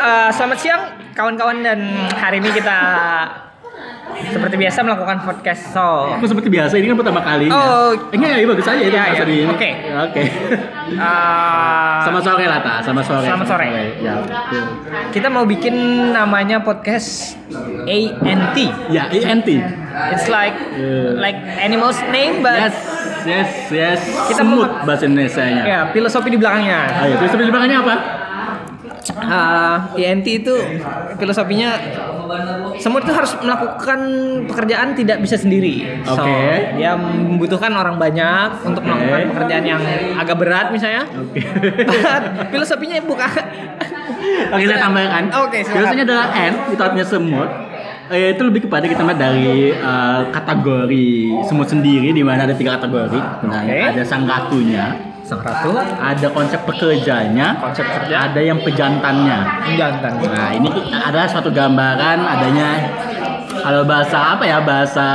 eh, selamat siang kawan-kawan dan hari ini kita seperti biasa melakukan podcast so Aku seperti biasa ini kan pertama kali. Oh. eh, enggak ya bagus aja itu Iya, iya. di ini. Oke. Oke. eh, sama sore lah ta, sama sore. Selamat sore. Ya. betul. kita mau bikin namanya podcast ANT. Ya, ENT. It's like Yeah. like animals name but Yes, yes, yes. Kita Semut bahasa Indonesia-nya. ya filosofi di belakangnya. Ayo, terus di belakangnya apa? Eh, ENT itu filosofinya semut itu harus melakukan pekerjaan tidak bisa sendiri. So, Oke. dia membutuhkan orang banyak untuk Oke. melakukan pekerjaan yang agak berat misalnya. Oke. But filosofinya bukan. Oke, saya tambahkan. Oke, silakan. Biasanya adalah ant, itu artinya semut. Eh, itu lebih kepada kita melihat dari eh, kategori semut sendiri di mana ada tiga kategori. Sebenarnya Oke. ada sang ratunya, Sang ratu ada konsep pekerjanya, Konsep kerja. ada yang pejantannya. jantan. Nah, ini ada suatu gambaran adanya kalau bahasa apa ya bahasa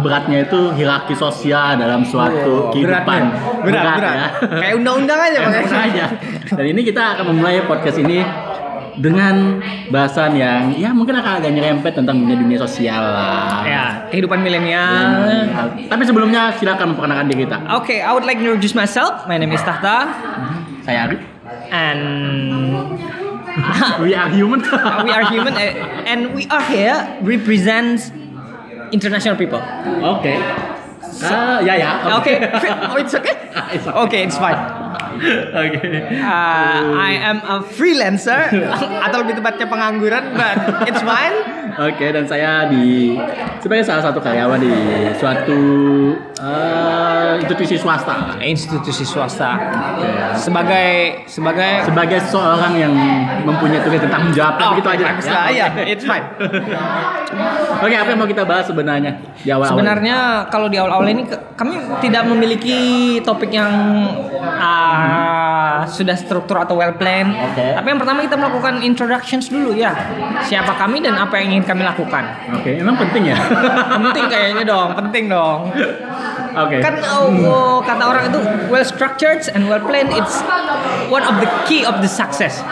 beratnya itu hierarki sosial dalam suatu Wow, kehidupan beratnya. Berat, berat. ya. Kayak undang-undang aja aja. Dan ini kita akan memulai podcast ini dengan bahasan yang ya mungkin akan agak nyerempet tentang dunia dunia sosial lah. Ya, kehidupan milenial. Ya. Tapi sebelumnya silakan memperkenalkan diri kita. Okay, I would like to introduce myself. My name is Tahta Saya Arif. and We are human. we are human eh, and we are here represents international people. Oke. Ah, ya ya. Okay. Oh, it's okay. Okay. Okay, it's fine. Oke. Uh, I am a freelancer atau lebih tepatnya pengangguran, but it's fine. Oke, dan saya di sebagai salah satu karyawan di suatu eh, institusi swasta. Institusi swasta sebagai sebagai Sebagai seorang yang mempunyai tugas tanggung jawab, Oh, begitu aja. lah, ya, it's fine. Oke, apa yang mau kita bahas sebenarnya di awal? Sebenarnya kalau di awal-awal ini kami tidak memiliki topik yang ah, sudah struktur atau well planned. Oke. Tapi yang pertama kita melakukan introductions dulu ya. Siapa kami dan apa yang ingin kami lakukan. Oke, emang penting ya? penting kayaknya dong, penting dong. Oke. Kan oh, oh, kata orang itu well structured and well planned it's one of the key of the success.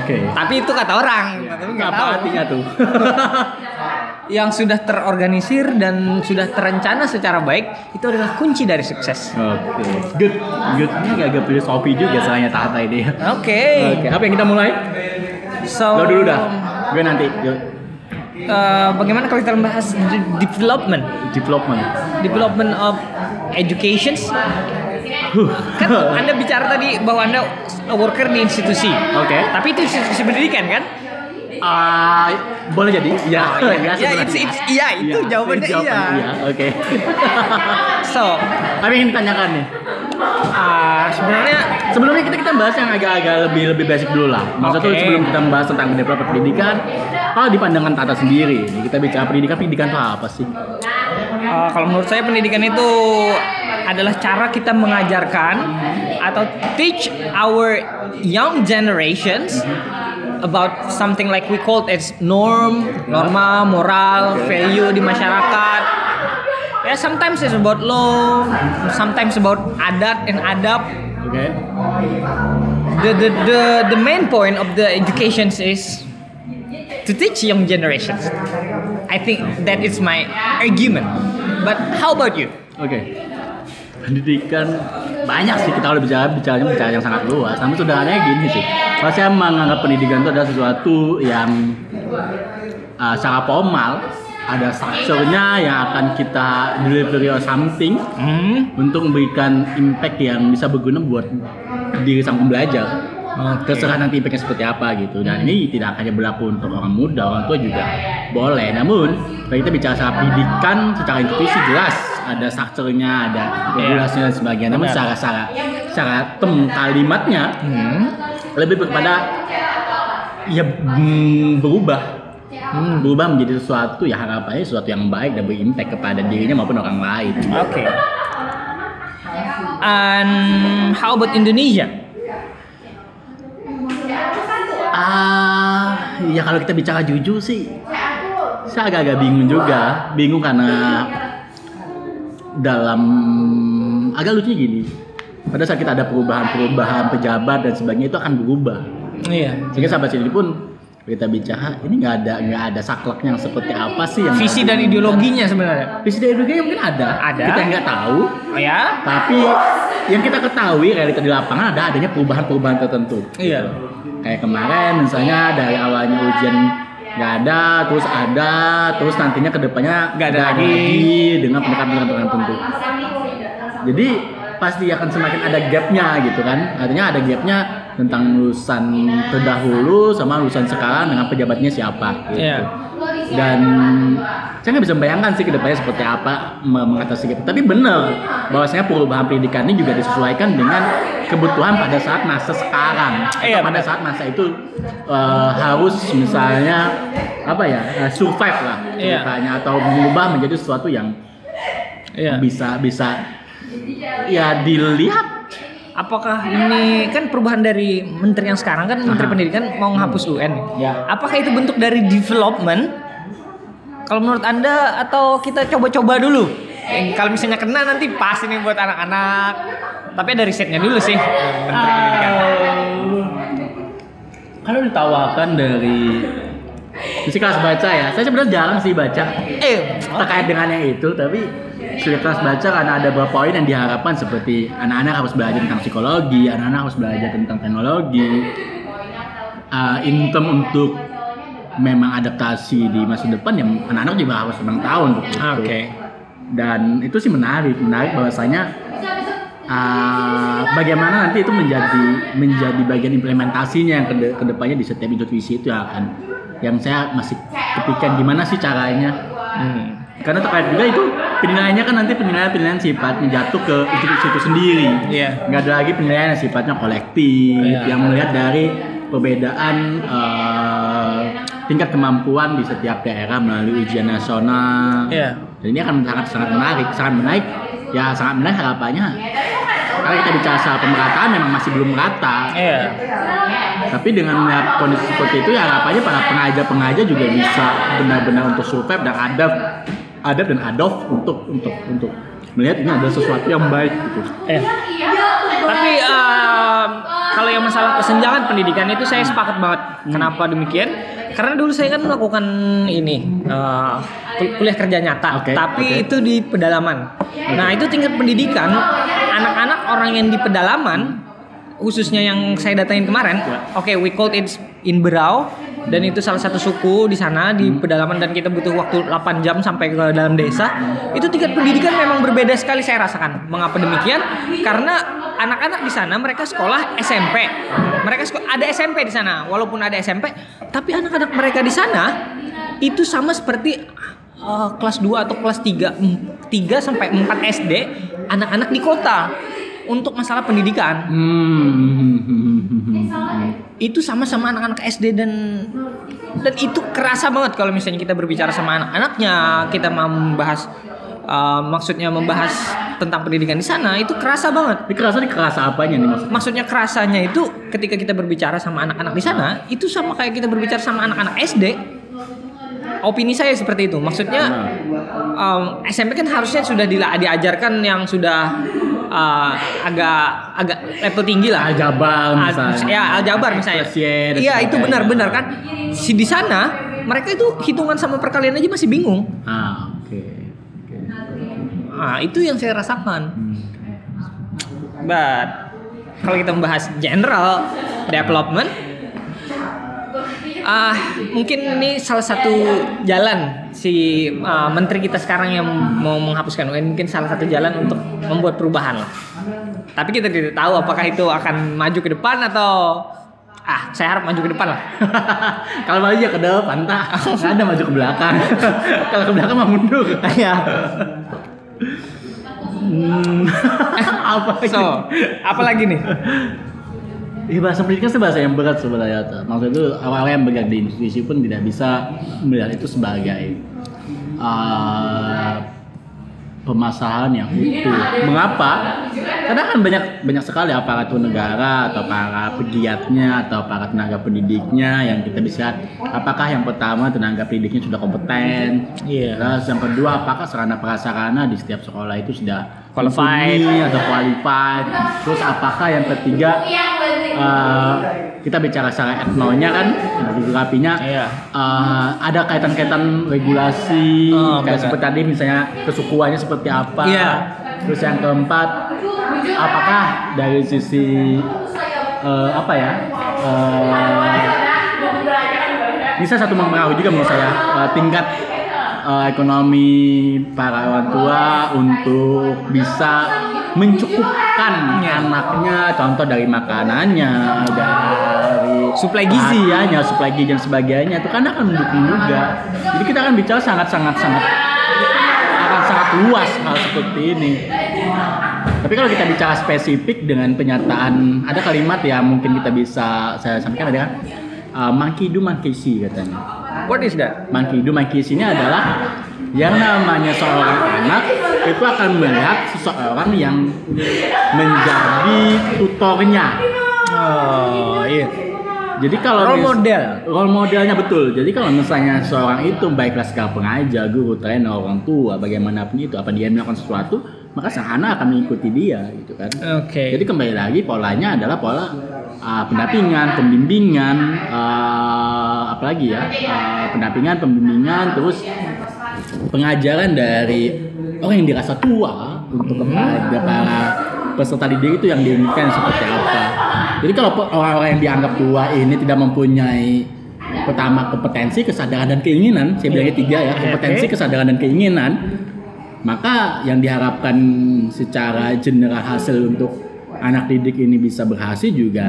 Oke. Tapi itu kata orang. Tapi nggak tahu. artinya tuh? Yang sudah terorganisir dan sudah terencana secara baik itu adalah kunci dari sukses. Oke. Good. Good. Ini agak filosofi juga soalnya Tata ini. Oke. Oke, apa yang kita mulai? So Lo dulu dah. Gue nanti. Eh, bagaimana kalau kita membahas de- development, Development. Development of education? Kan Anda bicara tadi bahwa Anda worker di institusi. Oke. Tapi itu institusi pendidikan kan? Ah, boleh jadi. Ya, Ya, it's- it's- iya, itu jawabannya iya. Oke. So, Apa yang ditanyakan nih? ah, sebenarnya Sebelumnya kita kita bahas yang agak-agak lebih lebih basic dulu lah. Maksudnya Oke. sebelum kita membahas tentang pendidikan, kalau di pandangan Tata sendiri, kita bicara pendidikan, pendidikan itu apa sih? Uh, kalau menurut saya pendidikan itu adalah cara kita mengajarkan atau teach our young generations about something like we call as norm, norma, moral, value di masyarakat. Ya, sometimes it's about law, sometimes about adat and adab. Oke. The the the the main point of the education is to teach young generations. I think that is my argument. But how about you? Oke. Pendidikan banyak sih kita kalau bicara bicaranya bicara yang sangat luas. Namun sederhananya gini sih. Kalau saya menganggap pendidikan itu adalah sesuatu yang uh, secara formal ada strukturnya yang akan kita delivery or something Hmm. untuk memberikan impact yang bisa berguna buat diri sang pembelajar. Oke. Terserah nanti impactnya seperti apa gitu. Dan ini tidak hanya berlaku untuk orang muda, orang tua juga boleh. Namun kalau kita bicara secara pendidikan, secara institusi jelas ada strukturnya, ada regulasinya dan sebagainya. Namun secara secara secara tem kalimatnya Hmm. lebih kepada ya mm, berubah Hmm. berubah menjadi sesuatu ya harapannya sesuatu yang baik dan berimpact kepada dirinya maupun orang lain. Okay. And how about Indonesia? Ah, ya kalau kita bicara jujur sih, saya agak-agak bingung juga. Bingung karena dalam agak lucunya gini. Pada saat kita ada perubahan-perubahan pejabat dan sebagainya itu akan berubah. Iya. Sehingga sahabat sendiri pun kita bicara ini nggak ada nggak ada sakleknya yang seperti apa sih yang Visi dan ideologinya sebenarnya. visi dan ideologinya mungkin ada Ada. kita nggak tahu Oh ya? tapi yang kita ketahui realita di lapangan ada adanya perubahan-perubahan tertentu Iya. Kayak kemarin misalnya dari awalnya ujian nggak ada terus ada terus nantinya ke depannya Nggak ada lagi. dengan pendekatan-pendekatan tertentu jadi pasti akan semakin ada gapnya gitu kan artinya ada gapnya tentang lulusan terdahulu sama lulusan sekarang dengan pejabatnya siapa gitu. Iya. Dan saya nggak bisa membayangkan sih ke depannya seperti apa me- mengatasi gap tapi benar bahwasanya perubahan pendidikan ini juga disesuaikan dengan kebutuhan pada saat masa sekarang atau Iya, pada saat masa itu eh, harus misalnya apa ya eh, survive lah Iya. ceritanya atau mengubah menjadi sesuatu yang Iya. bisa bisa ya dilihat Apakah ini kan perubahan dari menteri yang sekarang kan menteri Aha. pendidikan mau menghapus UN? Ya. Apakah itu bentuk dari development? Kalau menurut anda atau kita coba-coba dulu? Eh, kalau misalnya kena nanti pas ini buat anak-anak. Tapi ada risetnya dulu sih. Pendidikan. kalau ditawarkan dari isi kelas baca ya saya sebenarnya jarang sih baca Eh, terkait dengan yang itu tapi sudah kelas baca karena ada beberapa poin yang diharapkan seperti anak-anak harus belajar tentang psikologi anak-anak harus belajar tentang teknologi uh, in term untuk memang adaptasi di masa depan yang anak-anak juga harus memang tahu untuk itu Oke. dan itu sih menarik menarik bahwasanya uh, bagaimana nanti itu menjadi menjadi bagian implementasinya yang kede, ke depannya di setiap institusi itu akan yang saya masih kepikiran gimana sih caranya Hmm. karena terkait juga itu penilaiannya kan nanti penilaian penilaian sifatnya jatuh ke institusi itu sendiri Iya. nggak ada lagi penilaian yang sifatnya kolektif Iya. yang melihat dari perbedaan eh, tingkat kemampuan di setiap daerah melalui ujian nasional Iya. dan ini akan sangat sangat menarik sangat menarik ya sangat menarik harapannya karena kita bicara soal pemerataan memang masih belum merata Iya. tapi dengan melihat kondisi seperti itu ya harapannya para pengajar-pengajar juga bisa benar-benar untuk survive dan adab adab dan adopt untuk untuk untuk melihat ini adalah sesuatu yang baik gitu. Eh. Tapi em, kalau yang masalah kesenjangan pendidikan itu saya sepakat banget. Kenapa demikian? Karena dulu saya kan melakukan ini eh, kul- kuliah kerja nyata, Oke, tapi oke. itu di pedalaman. Nah itu tingkat pendidikan anak-anak orang yang di pedalaman, khususnya yang saya datain kemarin, Ya. oke we called it in Berau dan itu salah satu suku di sana di Hmm. pedalaman dan kita butuh waktu 8 jam sampai ke dalam desa. Itu tingkat pendidikan memang berbeda sekali saya rasakan. Mengapa demikian? Karena anak-anak di sana mereka sekolah SMP. Mereka seko- ada SMP di sana, walaupun ada SMP, tapi anak-anak mereka di sana itu sama seperti uh, kelas 2 atau kelas 3 3 sampai 4 SD anak-anak di kota untuk masalah pendidikan. Hmm. itu sama-sama anak-anak SD dan dan itu kerasa banget kalau misalnya kita berbicara sama anak-anaknya kita mau membahas uh, maksudnya membahas tentang pendidikan di sana itu kerasa banget. Ini kerasa ini kerasa apanya nih maksudnya? maksudnya kerasanya itu ketika kita berbicara sama anak-anak di sana itu sama kayak kita berbicara sama anak-anak SD opini saya seperti itu. Maksudnya um, SMP kan harusnya sudah diajarkan yang sudah uh, agak agak level tinggi lah Aljabar Al- misalnya. ya aljabar misalnya. Iya itu benar-benar kan. Si di sana mereka itu hitungan sama perkalian aja masih bingung. Ah, oke. Oke. Nah itu yang saya rasakan. Hmm. But kalau kita membahas general development, ah mungkin ini salah satu jalan si ah, menteri kita sekarang yang mau menghapuskan UN mungkin salah satu jalan untuk membuat perubahan lah. Tapi kita tidak tahu apakah itu akan maju ke depan atau ah saya harap maju ke depan lah. Kalau maju ya ke depan, tak. Nggak ada maju ke belakang. Kalau ke belakang mah mundur. Iya. Hmm. apa lagi? So, apa lagi nih? Iya bahasa pendidikan itu bahasa yang berat sebenarnya. Maksud itu awalnya yang bergerak di institusi pun tidak bisa melihat itu sebagai uh, permasalahan yang utuh. Mengapa? Karena kan banyak banyak sekali aparatur negara atau para pegiatnya atau para tenaga pendidiknya yang kita bisa lihat apakah yang pertama tenaga pendidiknya sudah kompeten. Iya. Terus yang kedua apakah sarana prasarana di setiap sekolah itu sudah Qualified. atau qualified. Terus apakah yang ketiga uh, kita bicara secara etnonya kan, geografinya Iya. eh, ada kaitan-kaitan regulasi Oh, kayak seperti tadi misalnya kesukuannya seperti apa. Iya. Terus yang keempat, apakah dari sisi eh, apa ya? eh, bisa satu mempengaruhi juga menurut saya eh, tingkat eh, ekonomi para orang tua untuk bisa mencukupkan Iya. anaknya contoh dari makanannya dari Suplai gizi. ya suplai gizi dan sebagainya itu kan akan mendukung juga jadi kita akan bicara sangat sangat sangat akan sangat luas hal seperti ini tapi kalau kita bicara spesifik dengan penyataan ada kalimat yang mungkin kita bisa saya sampaikan ada kan uh, monkey do monkey see katanya What is that? monkey do monkey see ini adalah yang namanya seorang anak itu akan melihat seseorang yang menjadi tutornya Oh iya. jadi kalau Role model. role modelnya betul. Jadi kalau misalnya seorang itu baiklah sekarang pengajar, guru, trainer, orang tua, bagaimanapun itu, apa dia melakukan sesuatu, maka sang anak akan mengikuti dia, gitu kan. Oke. Jadi kembali lagi polanya adalah pola uh, pendampingan, pembimbingan, uh, apalagi ya, uh, pendampingan, pembimbingan, terus pengajaran dari orang yang dirasa tua untuk kepada para peserta didik itu yang diinginkan seperti apa. Jadi kalau orang-orang yang dianggap tua ini tidak mempunyai pertama kompetensi, kesadaran dan keinginan, saya bilangnya tiga ya, kompetensi, kesadaran dan keinginan, maka yang diharapkan secara general hasil untuk anak didik ini bisa berhasil juga.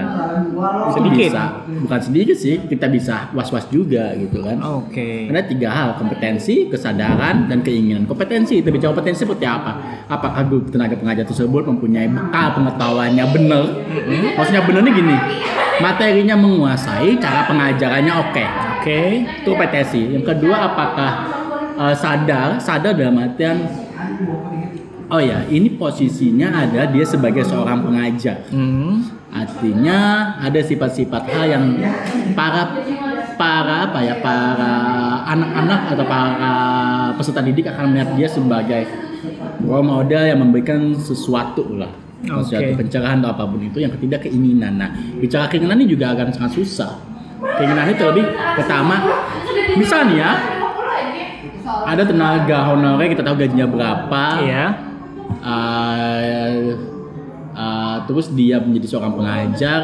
Sedikit. bisa. Bukan sedikit sih kita bisa was-was juga gitu kan. Oke. ada tiga hal kompetensi kesadaran dan keinginan. Kompetensi itu bicara kompetensi seperti apa? Apakah guru tenaga pengajar tersebut mempunyai bekal pengetahuannya benar? Maksudnya benar nih gini materinya menguasai cara pengajarannya oke. Oke. itu kompetensi. Yang kedua apakah eh, sadar? Sadar dalam artian oh ya ini posisinya ada dia sebagai seorang pengajar Hmm. Artinya ada sifat-sifat hal yang para para apa ya para anak-anak atau para peserta didik akan melihat dia sebagai role model yang memberikan sesuatu lah. Oke. Sesuatu pencerahan atau apa pun itu. Yang ketiga keinginan. Nah, bicara keinginan ini juga akan sangat susah. Keinginan itu lebih pertama misalnya ya ada tenaga honorer kita tahu gajinya berapa Iya. Uh, uh, terus dia menjadi seorang pengajar.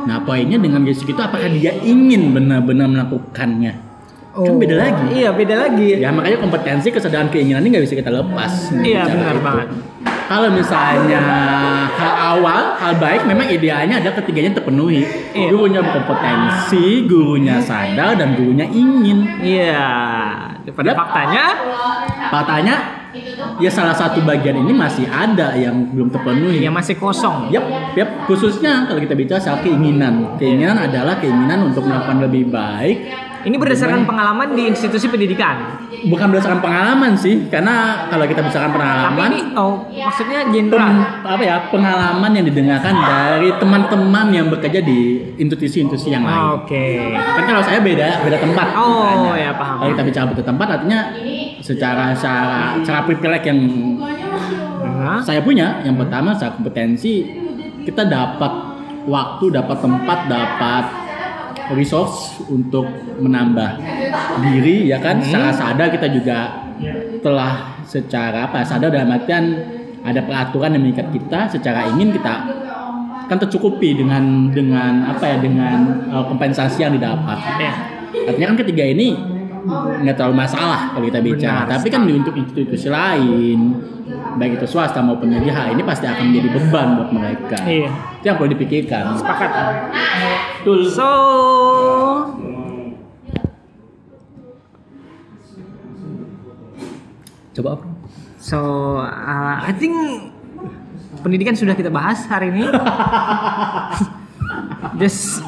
Nah, poinnya dengan gaji segitu apakah dia ingin benar-benar melakukannya? Kan beda lagi. Iya, beda lagi. Ya makanya kompetensi, kesadaran, keinginan ini nggak bisa kita lepas. Iya, benar itu. banget. Kalau misalnya hal awal, hal baik memang idealnya ada ketiganya terpenuhi. Iya. Gurunya berkompetensi, gurunya sadar, dan gurunya ingin. Iya. Pada faktanya Faktanya, ya salah satu bagian ini masih ada yang belum terpenuhi. ya masih kosong. Yap, yap. Khususnya kalau kita bicara soal keinginan, keinginan adalah keinginan untuk melakukan lebih baik. Ini berdasarkan pengalaman di institusi pendidikan. Bukan berdasarkan pengalaman sih, karena kalau kita bicarakan Tapi pengalaman, ini oh maksudnya general. apa ya pengalaman yang didengarkan dari teman-teman yang bekerja di institusi-institusi yang lain. Oke. Kan kalau saya beda beda tempat. Oh, makanya. ya, paham. Kalau kita bicara beda tempat, artinya secara secara secara privilege yang Hah? saya punya. Yang pertama secara kompetensi kita dapat waktu dapat tempat dapat resource untuk menambah diri ya kan? Secara sadar kita juga telah secara apa sadar dalam artian ada peraturan yang mengikat kita. Secara ingin kita kan tercukupi dengan dengan apa ya dengan uh, kompensasi yang didapat. Ya. artinya kan ketiga ini nggak terlalu masalah kalau kita bicara Benar tapi kan untuk institusi lain baik itu swasta maupun negara ini pasti akan menjadi beban buat mereka Iya. itu yang perlu dipikirkan Sepakat. betul So coba apa so uh, I think pendidikan sudah kita bahas hari ini. Just